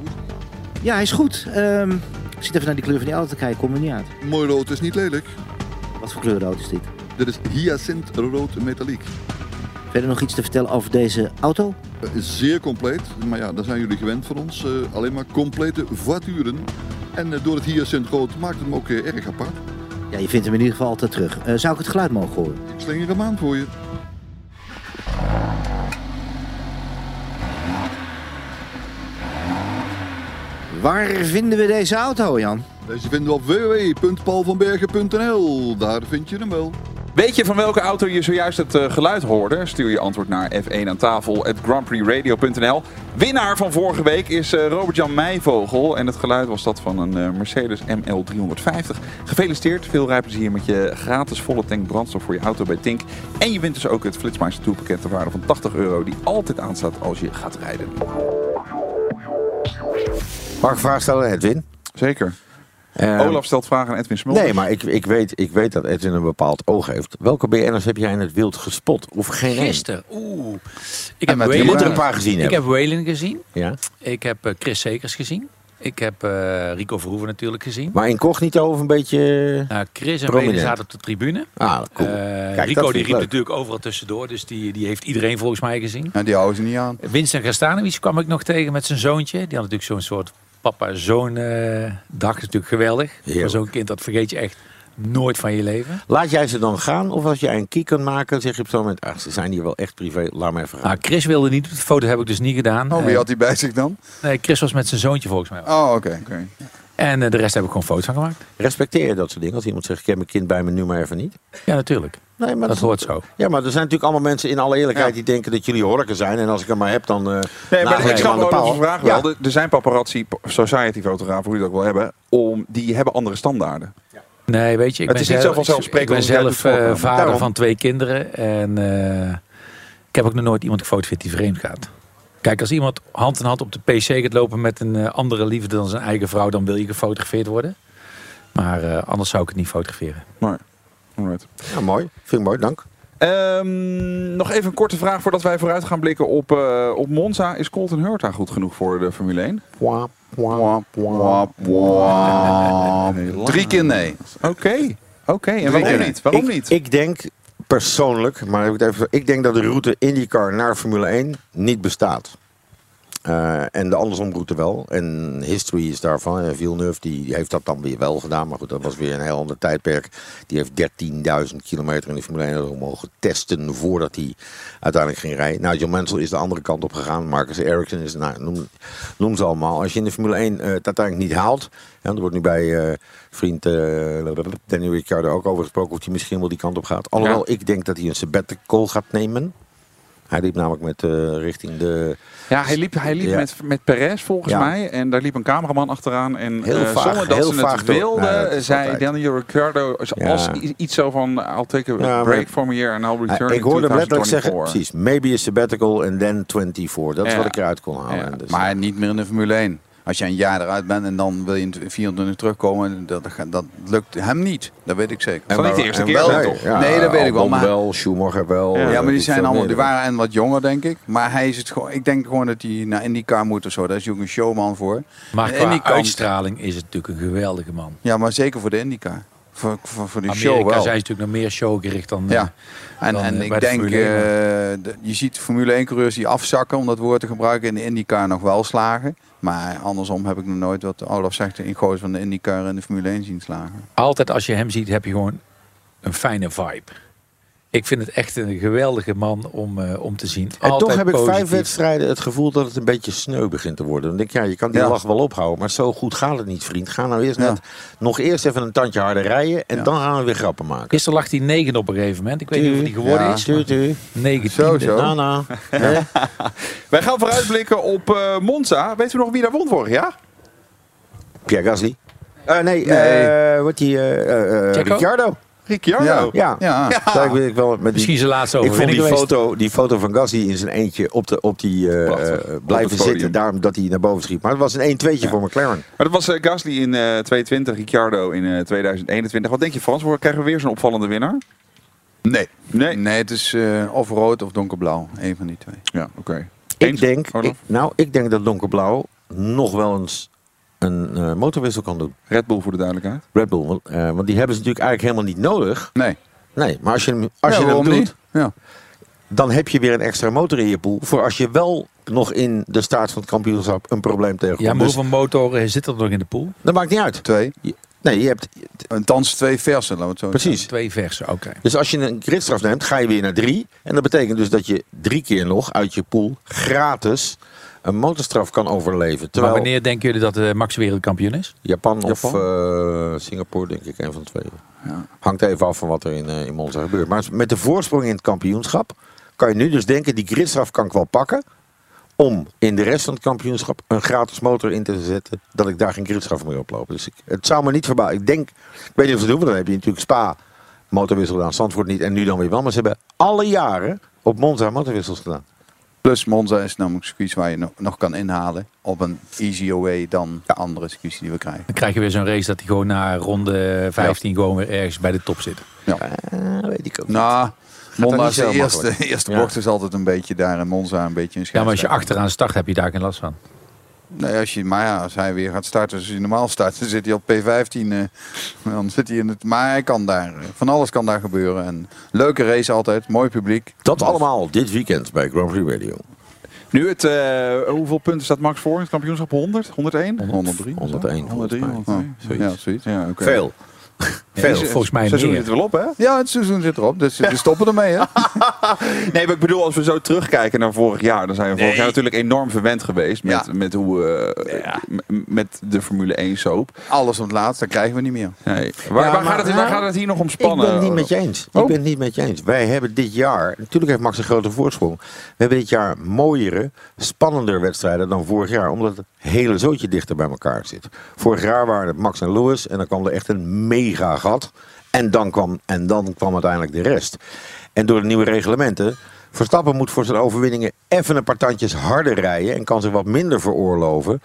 Ja, hij is goed. Ehm, ik zit even naar die kleur van die auto te kijken. Kom er niet uit. Mooi rood is niet lelijk. Wat voor kleurauto is dit? Dit is Hyacinth rood metaliek. Verder nog iets te vertellen over deze auto? Zeer compleet, maar ja, daar zijn jullie gewend van ons. Eh, alleen maar complete voituren. En eh, door het Hyacinth rood maakt het hem ook eh, erg apart. Ja, je vindt hem in ieder geval altijd terug. Zou ik het geluid mogen horen? Ik slinger hem aan voor je. Waar vinden we deze auto, Jan? Deze vinden we op www.paulvanbergen.nl. Daar vind je hem wel. Weet je van welke auto je zojuist het eh, geluid hoorde? Stuur je antwoord naar F1 aan tafel at grandprixradio.nl. Winnaar van vorige week is eh, Robert-Jan Meijvogel. En het geluid was dat van een eh, Mercedes ML350. Gefeliciteerd, veel rijplezier met je gratis volle tank brandstof voor je auto bij Tink. En je wint dus ook het Flitsmeister Tourpakket ter waarde van 80 euro. Die altijd aanstaat als je gaat rijden. Mag ik een vraag stellen, Edwin? Zeker. Ehm, Olaf stelt vragen aan Edwin Smulders. Nee, maar ik, ik, weet, ik weet dat Edwin een bepaald oog heeft. Welke BN'ers heb jij in het wild gespot? Of geen? Gisteren. Oeh. Ik En heb je moet er een paar gezien Ik hebben. heb Whalen gezien. Ja. Ik heb eh, Chris Zekers gezien. Ik heb eh, Rico Verhoeven natuurlijk gezien. Maar incognito of een beetje... Nou, Chris en. Whalen zaten op de tribune. Ah, cool. Kijk, dat Rico die ik riep leuk. natuurlijk overal tussendoor. Dus die, die heeft iedereen volgens mij gezien. Ja, die houden ze niet aan. Winston Gastanovic kwam ik nog tegen met zijn zoontje. Die had natuurlijk zo'n soort papa-zoon eh, dag. is natuurlijk geweldig. Voor zo'n kind, dat vergeet je echt nooit van je leven. Laat jij ze dan gaan? Of als jij een kiek kunt maken, zeg je op zo'n moment... Ach, ze zijn hier wel echt privé, laat me even gaan. Nou, Chris wilde niet. De foto heb ik dus niet gedaan. Oh, wie Eh, had hij bij zich dan? nee, Chris was met zijn zoontje volgens mij. Oh, oké. En eh, de rest heb ik gewoon foto's van gemaakt. Respecteer je dat soort dingen? Als iemand zegt, ik heb mijn kind bij me, nu maar even niet. Ja, natuurlijk. Nee, maar dat hoort zo. Ja, maar er zijn natuurlijk allemaal mensen in alle eerlijkheid die denken dat jullie horken zijn. En als ik er maar heb, dan. eh Nee, maar ik hem snap de wel vraag Ja. wel. Er- zijn paparazzi, society fotografen, hoe je dat ook wil hebben, om, die hebben andere standaarden. Nee, weet je, ik Het ben is niet zelf, zo vanzelfsprekend Ik ben zelf eh, vader Daarom. van twee kinderen. En eh, ik heb ook nog nooit iemand gefotografeerd die vreemd gaat. Kijk, als iemand hand in hand op de PC gaat lopen met een andere liefde dan zijn eigen vrouw, dan wil je gefotografeerd worden. Maar eh, anders zou ik het niet fotograferen. Nee. Ja, mooi. Vind ik mooi, dank. Ehm, nog even een korte vraag voordat wij vooruit gaan blikken op, eh, op Monza. Is Colton Hurta goed genoeg voor de Formule 1? Wap, Wap, wap, wap. Drie keer nee. Oké, oké. En waarom Nee, niet? Waarom ik, niet? Ik denk persoonlijk, maar heb ik, het even, ik denk dat de route IndyCar naar Formule 1 niet bestaat. Eh, en de andersom route wel. En history is daarvan. En Villeneuve die heeft dat dan weer wel gedaan. Maar goed, dat was weer een heel ander tijdperk. Die heeft 13.000 kilometer in de Formule 1 mogen testen voordat hij uiteindelijk ging rijden. Nou, John Mansell is de andere kant op gegaan. Marcus Ericsson is, nou, noem, noem ze allemaal. Als je in de Formule 1 eh, het uiteindelijk niet haalt. Ja, er wordt nu bij eh, vriend Danny Ricciardo ook over gesproken. Of hij misschien wel die kant op gaat. Alhoewel, ik denk dat hij een sabbatical gaat nemen. Hij liep namelijk met eh, richting de... Ja, hij liep, hij liep Ja. met, met Perez volgens Ja. mij. En daar liep een cameraman achteraan. En Heel vaag, zonder dat heel ze het wilden, Nee, zei. Daniel Ricciardo als Ja. iets zo van... I'll take a break from here and I'll return ik in hoorde hem letterlijk zeggen, 2024. precies, maybe a sabbatical and then 24. Dat is wat ik eruit kon halen. Dus- maar niet meer in de Formule 1. Als je een jaar eruit bent en dan wil je in 24 terugkomen, dat, dat, lukt hem niet. Dat weet ik zeker. En wel- en wel- ja, nee, dat weet ik wel. Maar, wel, Schumacher wel. ja, maar die zijn allemaal, die waren en wat jonger, denk ik. Maar hij is het gewoon, ik denk gewoon dat hij naar IndyCar moet of zo. Daar is hij ook een showman voor. Maar En qua IndyCar- uitstraling is het natuurlijk een geweldige man. Ja, maar zeker voor de IndyCar. Voor, voor, voor die Amerika show wel. zijn ze natuurlijk nog meer showgericht dan, Ja. eh, En, dan, en eh, ik denk, Formule 1. de- je ziet Formule 1 coureurs die afzakken, om dat woord te gebruiken, in de IndyCar nog wel slagen. Maar andersom heb ik nog nooit wat Olaf zegt in goos van de IndyCar en de Formule 1 zien slagen. Altijd als je hem ziet, heb je gewoon een fijne vibe. Ik vind het echt een geweldige man om, eh, om te zien. En Altijd toch heb ik vijf wedstrijden het gevoel dat het een beetje sneu begint te worden. Dan denk ik, ja, je kan die Ja. lach wel ophouden, maar zo goed gaat het niet, vriend. Ga nou eerst Ja. net nog eerst even een tandje harder rijden en Ja. dan gaan we weer grappen maken. Gisteren lag hij negen op een gegeven moment. Ik weet niet of hij die geworden Ja. is. Tuur, tuur. Negen Zo, zo. Nou, nou. Hè? Wij gaan vooruitblikken op eh, Monza. Weet u nog wie daar won vorig jaar? Pierre Gasly. Eh, nee, Nee. eh, wat die, eh eh, eh? Ricciardo. Ricciardo. Ja. Ja, Ja. Daar weet ik wel met die, Misschien zijn laatste ik vond overwinning die geweest. foto, die foto van Gasly in zijn eentje op, de, op die eh, eh, Op blijven zitten. Daarom dat hij naar boven schiet. Maar het was een 1-2'tje voor McLaren. Maar dat was eh, Gasly in eh 2020, Ricciardo in eh 2021. Wat denk je Frans? Krijgen we weer zo'n opvallende winnaar? Nee. Nee. Nee, het is eh, of rood of donkerblauw. Eén van die twee. Ja, oké. Ik denk, ik, nou, ik denk dat donkerblauw nog wel eens een eh, motorwissel kan doen. Red Bull voor de duidelijkheid. Red Bull. Want, eh, want die hebben ze natuurlijk eigenlijk helemaal niet nodig. Nee. Nee, maar als je hem, als Ja, je hem doet, niet? Ja. dan heb je weer een extra motor in je pool. Voor als je wel nog in de staart van het kampioenschap een probleem tegenkomt. Ja, maar Dus hoeveel motoren zitten er nog in de pool? dat maakt niet uit. Twee. Je- Nee, je hebt... Een dans twee versen, laten we het zo Precies. Twee versen, oké. Dus als je een gridstraf neemt, ga je weer naar drie. En dat betekent dus dat je drie keer nog uit je pool gratis een motorstraf kan overleven. Terwijl Maar wanneer denken jullie dat de Max wereldkampioen is? Japan, of eh, Singapore, denk ik, een van de twee. Hangt even af van wat er in, eh, in Monza gebeurt. Maar met de voorsprong in het kampioenschap kan je nu dus denken, die gridstraf kan ik wel pakken. Om in de rest van het kampioenschap een gratis motor in te zetten. Dat ik daar geen gridstraf meer oplopen. Dus ik, het zou me niet verbazen. Ik denk, ik weet niet of ze het doen, want dan heb je natuurlijk Spa motorwissel gedaan. Zandvoort niet en nu dan weer wel. Maar ze hebben alle jaren op Monza motorwissels gedaan. Plus Monza is namelijk een circuit waar je nog, nog kan inhalen op een easier way dan andere circuits die we krijgen. Dan krijg je weer zo'n race dat hij gewoon na ronde 15 gewoon weer ergens bij de top zit. Ja. weet ik ook Nou, Monza niet is de eerste, eerste Ja. bocht is altijd een beetje daar en Monza een beetje een Ja, maar als je achteraan start heb je daar geen last van. Nee, als je, maar ja, als hij weer gaat starten, als hij normaal start, dan zit hij op P15. eh, dan zit hij in het. Maar hij kan daar, van alles kan daar gebeuren. En leuke race altijd, mooi publiek. Dat allemaal dit weekend bij Grand Prix Radio. Nu het, eh, hoeveel punten staat Max voor in het kampioenschap? 100? 101? 103. 101. 103, volgens mij. 102. Ja, zoiets. Ja, oké. Veel. Veel. volgens mij seizoen meer. zit er wel op, hè? Ja, het seizoen zit erop, dus we stoppen ermee. Hè? Nee, maar ik bedoel, als we zo terugkijken naar vorig jaar, dan zijn we vorig Nee. jaar natuurlijk enorm verwend geweest met, Ja. met, hoe, eh, met de Formule 1 soap. Alles op het laatst, dat krijgen we niet meer. Nee. Waar, Ja, waar, maar- gaat het, waar gaat het hier nog om Ik spannen? ben het niet met je eens. Ik Oh. ben het niet met je eens. Wij hebben dit jaar, natuurlijk heeft Max een grote voorsprong. We hebben dit jaar mooiere, spannender wedstrijden dan vorig jaar. Omdat het hele zootje dichter bij elkaar zit. Vorig jaar waren het Max en Lewis en dan kwam er echt een mega gat. En dan kwam, en dan kwam uiteindelijk de rest. En door de nieuwe reglementen. Verstappen moet voor zijn overwinningen even een paar tandjes harder rijden. En kan zich wat minder veroorloven.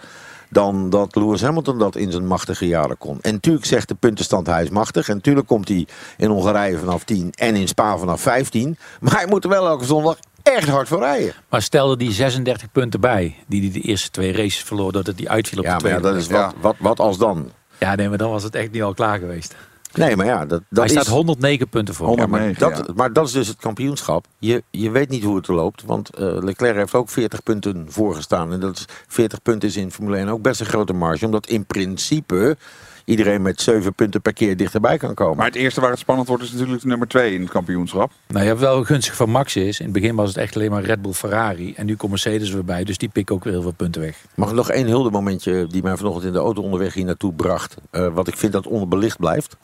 Dan dat Lewis Hamilton dat in zijn machtige jaren kon. En natuurlijk zegt de puntenstand hij is machtig. En natuurlijk komt hij in Hongarije vanaf 10 en in Spa vanaf 15. Maar hij moet er wel elke zondag echt hard voor rijden. Maar stel er die 36 punten bij, die hij de eerste twee races verloor doordat hij uitviel op Ja, de maar ja, tweede. dat is wat, wat, wat als dan? Ja, nee, maar dan was het echt niet al klaar geweest. Nee, maar ja, dat, dat hij is... staat 109 punten voor. Ja, maar, dat, maar dat is dus het kampioenschap. Je, je weet niet hoe het er loopt. Want eh, Leclerc heeft ook 40 punten voorgestaan. En dat is, 40 punten is in Formule 1 ook best een grote marge. Omdat in principe iedereen met 7 punten per keer dichterbij kan komen. Maar het eerste waar het spannend wordt is natuurlijk de nummer 2 in het kampioenschap. Nou ja, wel gunstig van Max is. In het begin was het echt alleen maar Red Bull Ferrari. En nu komt Mercedes weer bij. Dus die pikken ook weer heel veel punten weg. Mag ik nog één hulde momentje die mij vanochtend in de auto onderweg hier naartoe bracht. eh, wat ik vind dat onderbelicht blijft.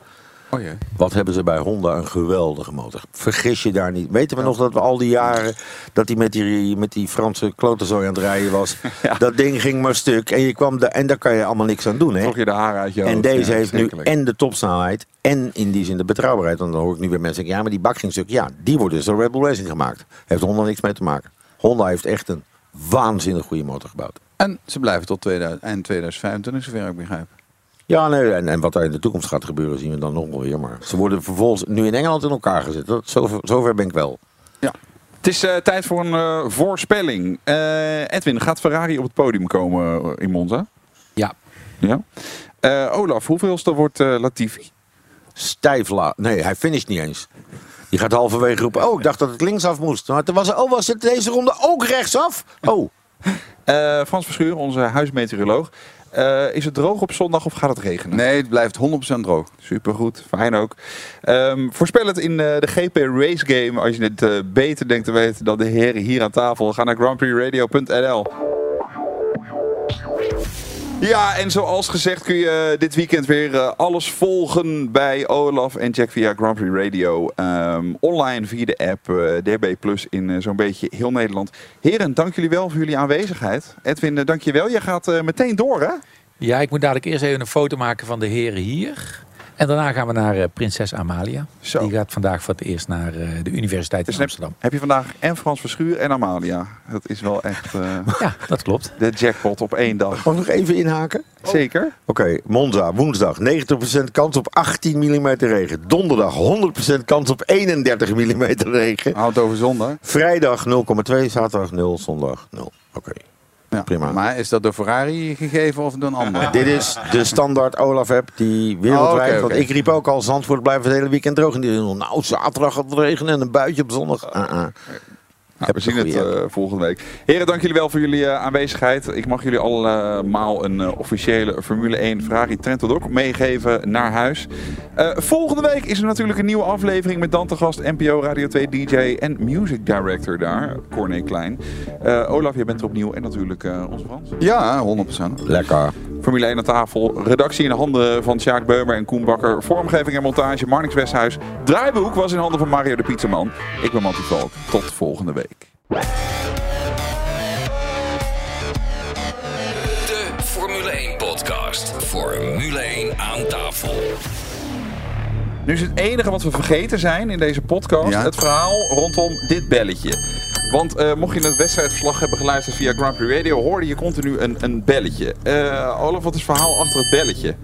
Oh. Wat hebben ze bij Honda een geweldige motor. Vergis je daar niet. Weten we nog dat we al die jaren dat hij met die, met die Franse klotenzooi aan het rijden was. Dat ding ging maar stuk. En, je kwam de, en daar kan je allemaal niks aan doen. Hè? Trok je de haren uit je En hoofd. deze heeft nu en de topsnelheid en in die zin de betrouwbaarheid. Want dan hoor ik nu weer mensen zeggen, ja maar die bak ging stuk. Ja, die wordt dus door Red Bull Racing gemaakt. Heeft Honda niks mee te maken. Honda heeft echt een waanzinnig goede motor gebouwd. En ze blijven tot 2000, eind 2025, zover ik begrijp. Ja, nee, en, en wat daar in de toekomst gaat gebeuren zien we dan nog wel weer. Maar ze worden vervolgens nu in Engeland in elkaar gezet. Dat, zover, zover ben ik wel. Het is eh, tijd voor een eh, voorspelling. Eh, Edwin, gaat Ferrari op het podium komen in Monza? Ja. Ja. Eh, Olaf, hoeveelste wordt eh, Latifi? Stijf la. Nee, hij finisht niet eens. Die gaat halverwege roepen. Oh, ik dacht dat het linksaf moest. Maar toen was, er- oh, was het deze ronde ook rechtsaf? Oh. Eh, Frans Verschuur, onze huismeteoroloog. Eh, is het droog op zondag of gaat het regenen? Nee, het blijft 100% droog. Supergoed, fijn ook. Ehm, voorspel het in eh, de GP Race Game als je het eh, beter denkt te weten dan de heren hier aan tafel. Ga naar grandprixradio.nl. Ja, en zoals gezegd kun je dit weekend weer eh, alles volgen bij Olaf en Jack via Grand Prix Radio. Ehm, online via de app eh, DB Plus in eh, zo'n beetje heel Nederland. Heren, dank jullie wel voor jullie aanwezigheid. Edwin, eh, dank je wel. Jij gaat eh, meteen door, hè? Ja, ik moet dadelijk eerst even een foto maken van de heren hier. En daarna gaan we naar eh, prinses Amalia. Die gaat vandaag voor het eerst naar eh, de Universiteit in Amsterdam. Heb je vandaag en Frans Verschuur en Amalia. Dat is wel echt... eh, ja, dat klopt. De jackpot op één dag. Mag ik nog even inhaken? Zeker. Oké, Monza, woensdag 90% kans op 18 mm regen. Donderdag 100% kans op 31 mm regen. Houd over zondag. Vrijdag 0,2, zaterdag 0, zondag 0. Oké. Prima. Maar is dat door Ferrari gegeven of door een ander? Dit is de standaard Olaf-app die wereldwijd... Oh, Want ik riep ook al, Zandvoort blijft het hele weekend droog. En die zei, nou, zaterdag gaat het regenen en een buitje op zondag. Ah, ah. Nou, we zien het eh, volgende week. Heren, dank jullie wel voor jullie eh, aanwezigheid. Ik mag jullie allemaal een eh, officiële Formule 1 Ferrari Trento Doc meegeven naar huis. Eh, volgende week is er natuurlijk een nieuwe aflevering met dan te gast NPO Radio 2 DJ en Music Director daar, Corné Klein. Eh, Olaf, jij bent er opnieuw en natuurlijk eh, onze Frans. Ja, 100%. Lekker. Formule 1 aan tafel. Redactie in de handen van Sjaak Beumer en Koen Bakker. Vormgeving en montage Marnix Westhuis. Draaiboek was in handen van Mario de Pizzaman. Ik ben Mattie Valk. Tot volgende week. De Formule 1 podcast. Formule 1 aan tafel. Nu is het enige wat we vergeten zijn in deze podcast Ja. het verhaal rondom dit belletje. Want eh, mocht je het wedstrijdverslag hebben geluisterd via Grand Prix Radio, hoorde je continu een, een belletje. Eh, Olaf, wat is het verhaal achter het belletje?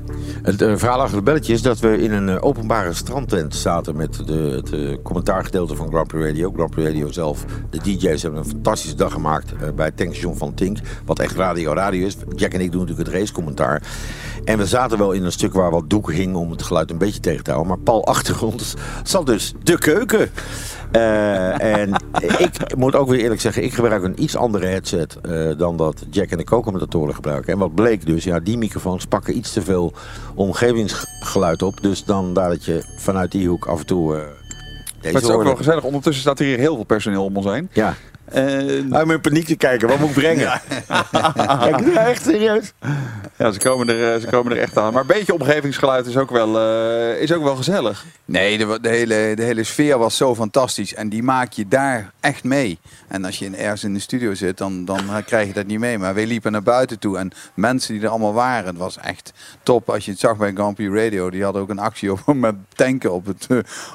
Het eh, verhaal achter het belletje is dat we in een openbare strandtent zaten met de, het commentaargedeelte van Grand Prix Radio. Grand Prix Radio zelf, de DJ's hebben een fantastische dag gemaakt bij het tankstation van Tink. Wat echt radio radio is. Jack en ik doen natuurlijk het racecommentaar. En we zaten wel in een stuk waar wat doeken hing om het geluid een beetje tegen te houden. Maar pal achter ons zat dus de keuken. Eh, en ik moet ook weer eerlijk zeggen, ik gebruik een iets andere headset eh, dan dat Jack en de co-commentatoren gebruiken. En wat bleek dus, ja, die microfoons pakken iets te veel omgevingsgeluid op. Dus dan daar dat je vanuit die hoek af en toe uh, deze het is ook wel gezellig. Ondertussen staat hier heel veel personeel om ons heen. Ja. Uh, Om in paniek te kijken, wat moet ik brengen? Ja. Kijk, ja, echt serieus. Ja, ze komen, er, ze komen er echt aan. Maar een beetje omgevingsgeluid is ook wel, uh, is ook wel gezellig. Nee, de, de, hele, de hele sfeer was zo fantastisch. En die maak je daar echt mee. En als je in, ergens in de studio zit, dan, dan krijg je dat niet mee. Maar wij liepen naar buiten toe. En mensen die er allemaal waren, het was echt top. Als je het zag bij Grand Prix Radio, die hadden ook een actie op met tanken op, het,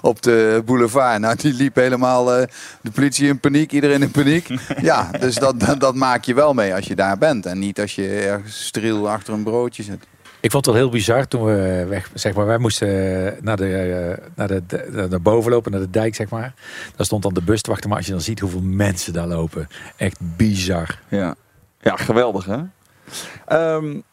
op de boulevard. Nou, die liep helemaal uh, de politie in paniek, iedereen in paniek. Ja, dus dat, dat, dat, maak je wel mee als je daar bent. En niet als je ergens striel achter broodje zit. Ik vond het wel heel bizar toen we weg, zeg maar, wij moesten naar, de, naar, de, naar boven lopen, naar de dijk, zeg maar. Daar stond dan de bus te wachten. Maar als je dan ziet hoeveel mensen daar lopen, echt bizar. Ja, ja geweldig hè? Um,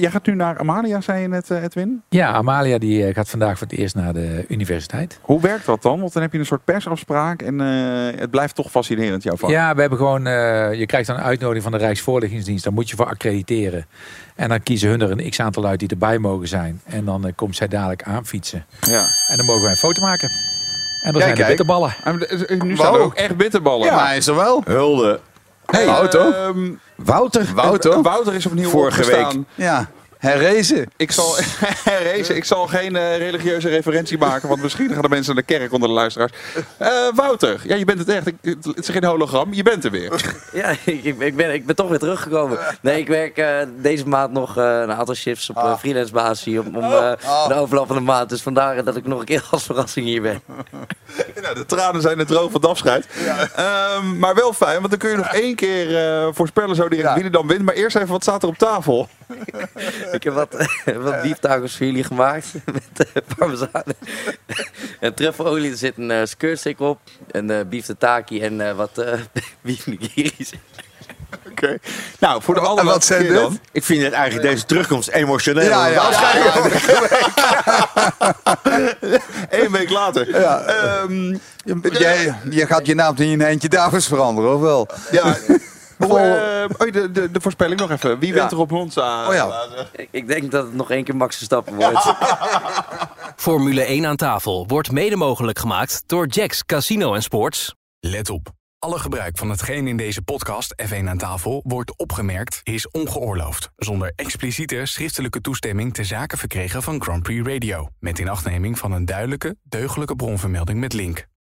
Jij gaat nu naar Amalia, zei je net, Edwin? Ja, Amalia die gaat vandaag voor het eerst naar de universiteit. Hoe werkt dat dan? Want dan heb je een soort persafspraak en uh, het blijft toch fascinerend, jouw vak. Ja, we hebben gewoon, uh, je krijgt dan een uitnodiging van de Rijksvoorlichtingsdienst. Daar moet je voor accrediteren. En dan kiezen hun er een x-aantal uit die erbij mogen zijn. En dan uh, komt zij dadelijk aanfietsen. Ja. En dan mogen wij een foto maken. En dan zijn de bitterballen. Nu staan er ook echt bitterballen. Ja, maar is er wel. Hulde. Hey, Wouter. Um, Wouter. Wouter. Wouter is opnieuw Vorige opgestaan. week. Ja. Herrezen. Ik zal, herrezen. Ik zal geen uh, religieuze referentie maken, want misschien gaan de mensen naar de kerk onder de luisteraars. Uh, Wouter, ja, je bent het echt. Het is geen hologram, je bent er weer. Ja, ik, ik, ben, ik ben toch weer teruggekomen. Nee, ik werk uh, deze maand nog een aantal shifts op ah. freelance basis om, om oh. de overlopende maand. Dus vandaar dat ik nog een keer als verrassing hier ben. nou, de tranen zijn er droog van het afscheid. Ja. Um, maar wel fijn, want dan kun je nog één keer voorspellen zo direct ja. wie er dan wint. Maar eerst even, wat staat er op tafel? Ik heb wat, wat voor jullie gemaakt met uh, parmezaan en truffelolie. Er zit een uh, skirtstick op, een uh, beef tataki en uh, wat uh, beef nigiri's. Oké. Okay. Nou, voor de alle wat zijn dit? Dan? Ik vind het eigenlijk deze terugkomst emotioneel. Ja, ja. Eén week later. Ja. Um, jij, je gaat je naam in je eentje Davids veranderen, of wel? Ja. Oh, uh, oh, de, de, de, voorspelling nog even. Wie ja. wint er op Monza? Oh, ja. ik, ik, denk dat het nog één keer Max Verstappen wordt. Formule 1 aan tafel wordt mede mogelijk gemaakt door Jacks Casino en Sports. Let op. Alle gebruik van hetgeen in deze podcast F1 aan tafel wordt opgemerkt is ongeoorloofd. Zonder expliciete schriftelijke toestemming te zaken verkregen van Grand Prix Radio. Met inachtneming van een duidelijke, deugdelijke bronvermelding met link.